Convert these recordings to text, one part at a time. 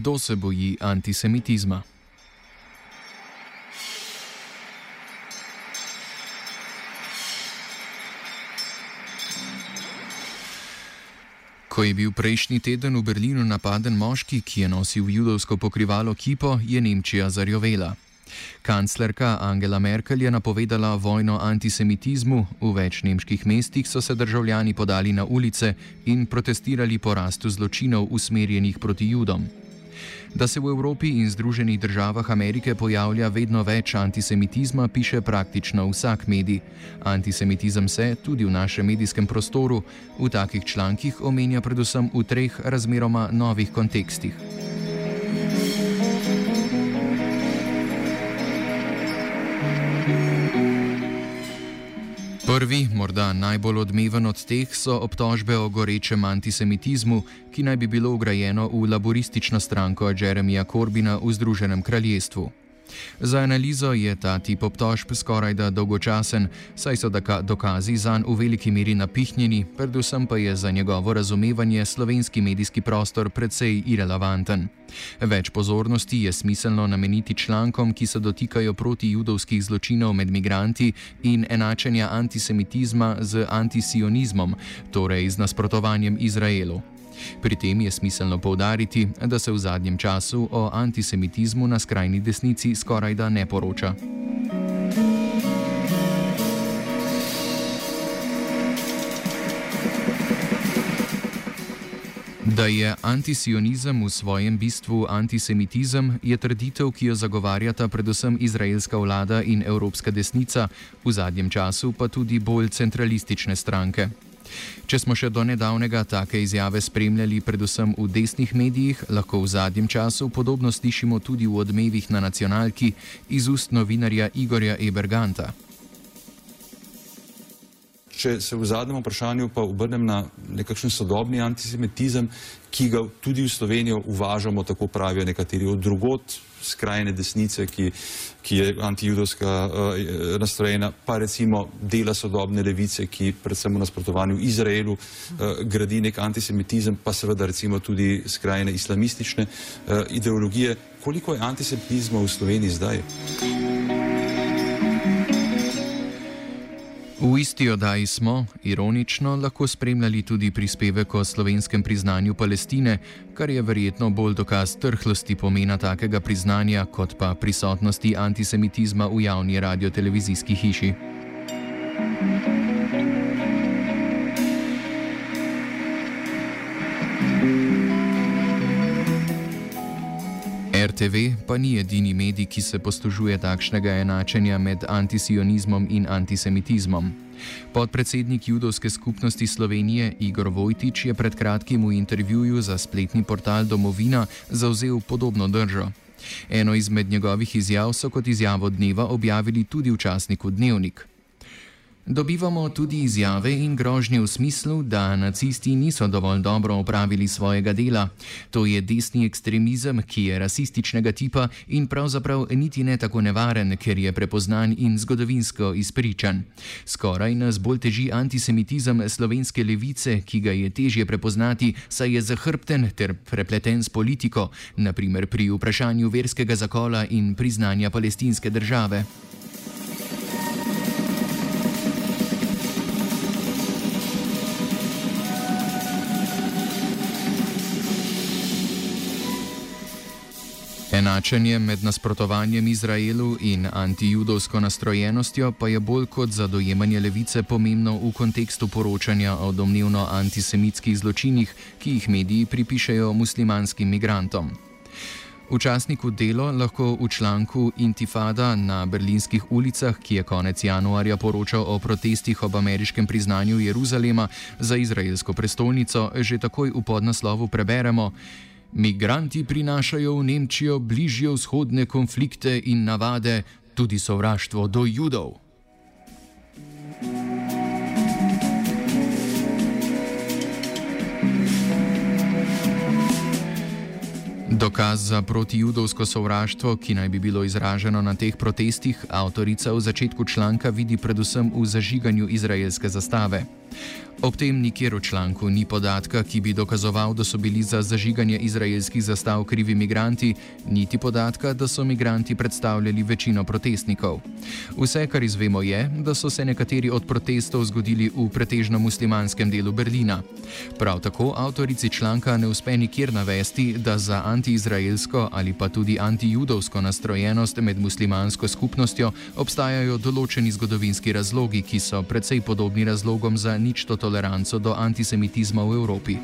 kdo se boji antisemitizma. Ko je bil prejšnji teden v Berlinu napaden moški, ki je nosil judovsko pokrivalo kipo, je Nemčija zarjovela. Kanclerka Angela Merkel je napovedala vojno antisemitizmu, v več nemških mestih so se državljani podali na ulice in protestirali po rastu zločinov usmerjenih proti judom. Da se v Evropi in Združenih državah Amerike pojavlja vedno več antisemitizma, piše praktično vsak medij. Antisemitizem se tudi v našem medijskem prostoru v takih člankih omenja predvsem v treh razmeroma novih kontekstih. Prvi, morda najbolj odmeven od teh, so obtožbe o gorečem antisemitizmu, ki naj bi bilo ugrajeno v laboristično stranko Jeremija Corbina v Združenem kraljestvu. Za analizo je ta tip obtožb skoraj da dolgočasen, saj so dokazi zanj v veliki meri napihnjeni, predvsem pa je za njegovo razumevanje slovenski medijski prostor precej irrelevanten. Več pozornosti je smiselno nameniti člankom, ki se dotikajo proti judovskih zločinov med migranti in enačenja antisemitizma z antisionizmom, torej z nasprotovanjem Izraelu. Pri tem je smiselno povdariti, da se v zadnjem času o antisemitizmu na skrajni desnici skoraj da ne poroča. Da je antisionizem v svojem bistvu antisemitizem, je trditev, ki jo zagovarjata predvsem izraelska vlada in evropska desnica, v zadnjem času pa tudi bolj centralistične stranke. Če smo še do nedavnega take izjave spremljali predvsem v desnih medijih, lahko v zadnjem času podobno slišimo tudi v odmevih na nacionalki iz ust novinarja Igorja Eberganta. Če se v zadnjem vprašanju pa obrnem na nekakšen sodobni antisemitizem, ki ga tudi v Slovenijo uvažamo, tako pravijo nekateri od drugot, skrajne desnice, ki, ki je antijudovska uh, nastrojena, pa recimo dela sodobne levice, ki predvsem v nasprotovanju Izraelu uh, gradi nek antisemitizem, pa seveda recimo tudi skrajne islamistične uh, ideologije. Koliko je antisemitizma v Sloveniji zdaj? V isti oddaji smo, ironično, lahko spremljali tudi prispevek o slovenskem priznanju Palestine, kar je verjetno bolj dokaz trhlosti pomena takega priznanja, kot pa prisotnosti antisemitizma v javni radio-televizijski hiši. RTV pa ni edini medij, ki se poslužuje takšnega enačenja med antisionizmom in antisemitizmom. Podpredsednik judovske skupnosti Slovenije Igor Vojtič je pred kratkim v intervjuju za spletni portal Domovina zauzel podobno držo. Eno izmed njegovih izjav so kot izjavo dneva objavili tudi v časniku Dnevnik. Dobivamo tudi izjave in grožnje v smislu, da nacisti niso dovolj dobro opravili svojega dela. To je desni ekstremizem, ki je rasističnega tipa in pravzaprav niti ne tako nevaren, ker je prepoznan in zgodovinsko izpričan. Skoraj nas bolj teži antisemitizem slovenske levice, ki ga je težje prepoznati, saj je zahrbten ter prepleten s politiko, naprimer pri vprašanju verskega zakola in priznanja palestinske države. Enačenje med nasprotovanjem Izraelu in antijudovsko nastrojenostjo pa je bolj kot za dojemanje levice pomembno v kontekstu poročanja o domnevno antisemitskih zločinih, ki jih mediji pripišajo muslimanskim migrantom. V časniku Delo lahko v članku Intifada na berlinskih ulicah, ki je konec januarja poročal o protestih ob ameriškem priznanju Jeruzalema za izraelsko prestolnico, že takoj v podnaslovu preberemo. Migranti prinašajo v Nemčijo bližje vzhodne konflikte in navade, tudi sovraštvo do judov. Dokaz za protijudovsko sovraštvo, ki naj bi bilo izraženo na teh protestih, avtorica v začetku članka vidi predvsem v zažiganju izraelske zastave. Ob tem nikjer v članku ni podatka, ki bi dokazoval, da so bili za zažiganje izraelskih zastav krivi migranti, niti podatka, da so migranti predstavljali večino protestnikov. Vse, kar izvemo, je, da so se nekateri od protestov zgodili v pretežno muslimanskem delu Berlina. Prav tako avtorici članka ne uspe nikjer navesti, da za antiizraelsko ali pa tudi antijudovsko nastrojenost med muslimansko skupnostjo obstajajo določeni zgodovinski razlogi, ki so precej podobni razlogom za nič totalno toleranco do antisemitizma v Evropi.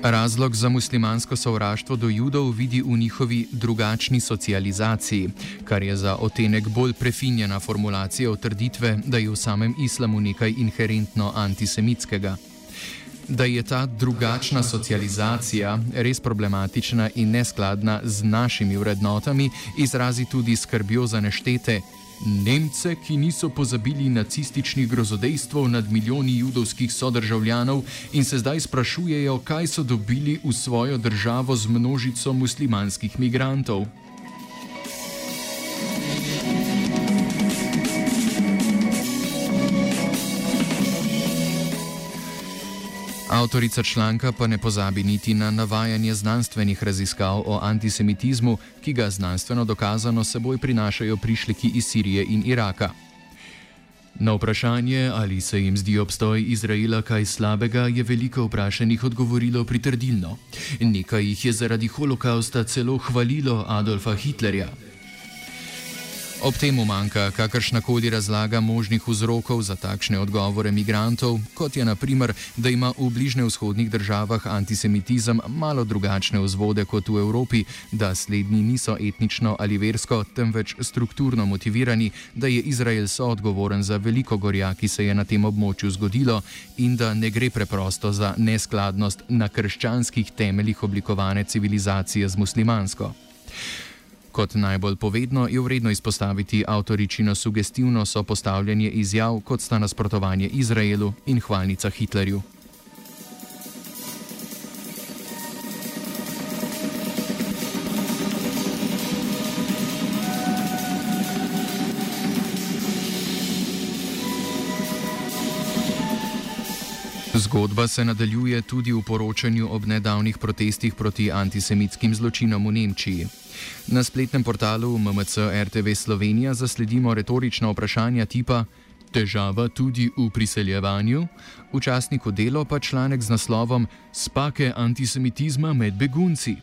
Razlog za muslimansko sovraštvo do judov vidi v njihovi drugačni socializaciji, kar je za otenek bolj prefinjena formulacija trditve, da je v samem islamu nekaj inherentno antisemitskega da je ta drugačna socializacija res problematična in neskladna z našimi vrednotami, izrazi tudi skrbjo za neštete. Nemce, ki niso pozabili nacističnih grozodejstvov nad milijoni judovskih sodržavljanov in se zdaj sprašujejo, kaj so dobili v svojo državo z množico muslimanskih migrantov. Avtorica članka pa ne pozabi niti na navajanje znanstvenih raziskav o antisemitizmu, ki ga znanstveno dokazano seboj prinašajo prišleki iz Sirije in Iraka. Na vprašanje, ali se jim zdi obstoj Izraela kaj slabega, je veliko vprašanih odgovorilo pritrdilno. Nekaj jih je zaradi holokausta celo hvalilo Adolfa Hitlerja. Ob tem manjka kakršna koli razlaga možnih vzrokov za takšne odgovore migrantov, kot je naprimer, da ima v bližnje vzhodnih državah antisemitizem malo drugačne vzvode kot v Evropi, da slednji niso etnično ali versko, temveč strukturno motivirani, da je Izrael soodgovoren za veliko gorja, ki se je na tem območju zgodilo in da ne gre preprosto za neskladnost na krščanskih temeljih oblikovane civilizacije z muslimansko. Kot najbolj povedno je vredno izpostaviti avtoričino sugestivno sopostavljanje izjav, kot sta nasprotovanje Izraelu in hvalnica Hitlerju. Zgodba se nadaljuje tudi v poročanju ob nedavnih protestih proti antisemitskim zločinom v Nemčiji. Na spletnem portalu MMC RTV Slovenija zasledimo retorična vprašanja tipa: Težava tudi v priseljevanju? V časniku Delo pa članek z naslovom Spake antisemitizma med begunci.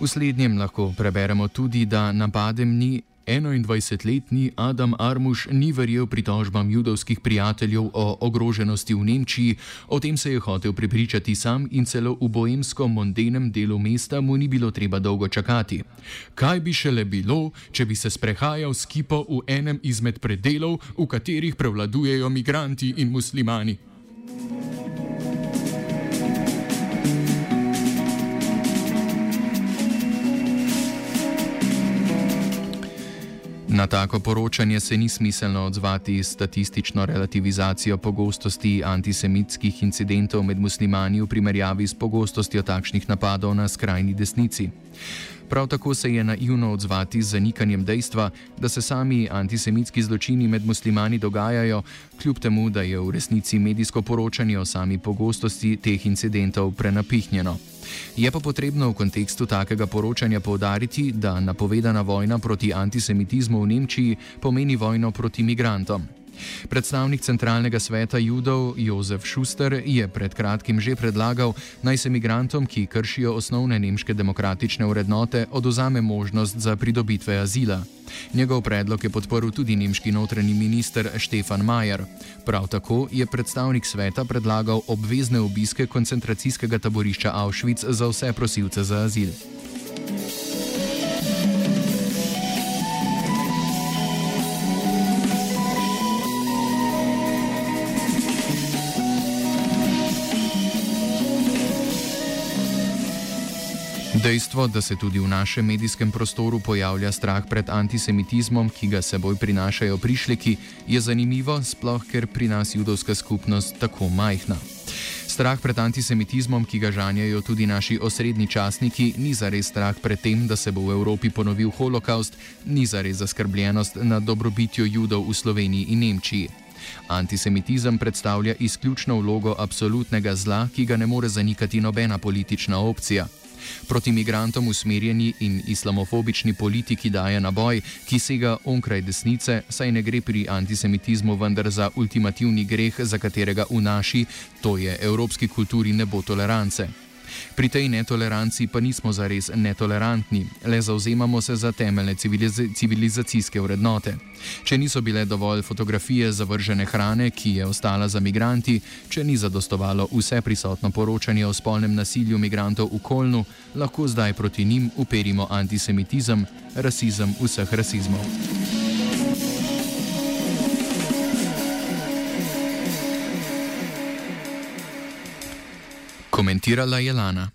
V slednjem lahko preberemo tudi, da napadem ni 21-letni Adam Armuš ni verjel pritožbam judovskih prijateljev o ogroženosti v Nemčiji, o tem se je hotel prepričati sam in celo v bojemsko-mondenem delu mesta mu ni bilo treba dolgo čakati. Kaj bi šele bilo, če bi se sprehajal s kipo v enem izmed predelov, v katerih prevladujejo migranti in muslimani? Na tako poročanje se ni smiselno odzvati s statistično relativizacijo pogostosti antisemitskih incidentov med muslimani v primerjavi s pogostostjo takšnih napadov na skrajni desnici. Prav tako se je naivno odzvati z zanikanjem dejstva, da se sami antisemitski zločini med muslimani dogajajo, kljub temu, da je v resnici medijsko poročanje o sami pogostosti teh incidentov prenapihnjeno. Je pa potrebno v kontekstu takega poročanja povdariti, da napovedana vojna proti antisemitizmu v Nemčiji pomeni vojno proti migrantom. Predstavnik centralnega sveta judov Jozef Schuster je pred kratkim že predlagal, naj se migrantom, ki kršijo osnovne nemške demokratične vrednote, oduzame možnost za pridobitve azila. Njegov predlog je podporil tudi nemški notranji minister Štefan Majer. Prav tako je predstavnik sveta predlagal obvezne obiske koncentracijskega taborišča Auschwitz za vse prosilce za azil. Dejstvo, da se tudi v našem medijskem prostoru pojavlja strah pred antisemitizmom, ki ga seboj prinašajo prišleki, je zanimivo, sploh ker pri nas judovska skupnost tako majhna. Strah pred antisemitizmom, ki ga žanjajo tudi naši osrednji časniki, ni zares strah pred tem, da se bo v Evropi ponovil holokaust, ni zares zaskrbljenost nad dobrobitjo judov v Sloveniji in Nemčiji. Antisemitizem predstavlja izključno vlogo absolutnega zla, ki ga ne more zanikati nobena politična opcija. Proti migrantom usmerjeni in islamofobični politiki daje naboj, ki sega onkraj desnice, saj ne gre pri antisemitizmu vendar za ultimativni greh, za katerega v naši, to je evropski kulturi, ne bo tolerance. Pri tej netoleranci pa nismo zares netolerantni, le zauzemamo se za temeljne civiliz civilizacijske vrednote. Če niso bile dovolj fotografije zavržene hrane, ki je ostala za migranti, če ni zadostovalo vse prisotno poročanje o spolnem nasilju migrantov v Kolnu, lahko zdaj proti njim uperimo antisemitizem, rasizem vseh rasizmov. mentira la Yelana.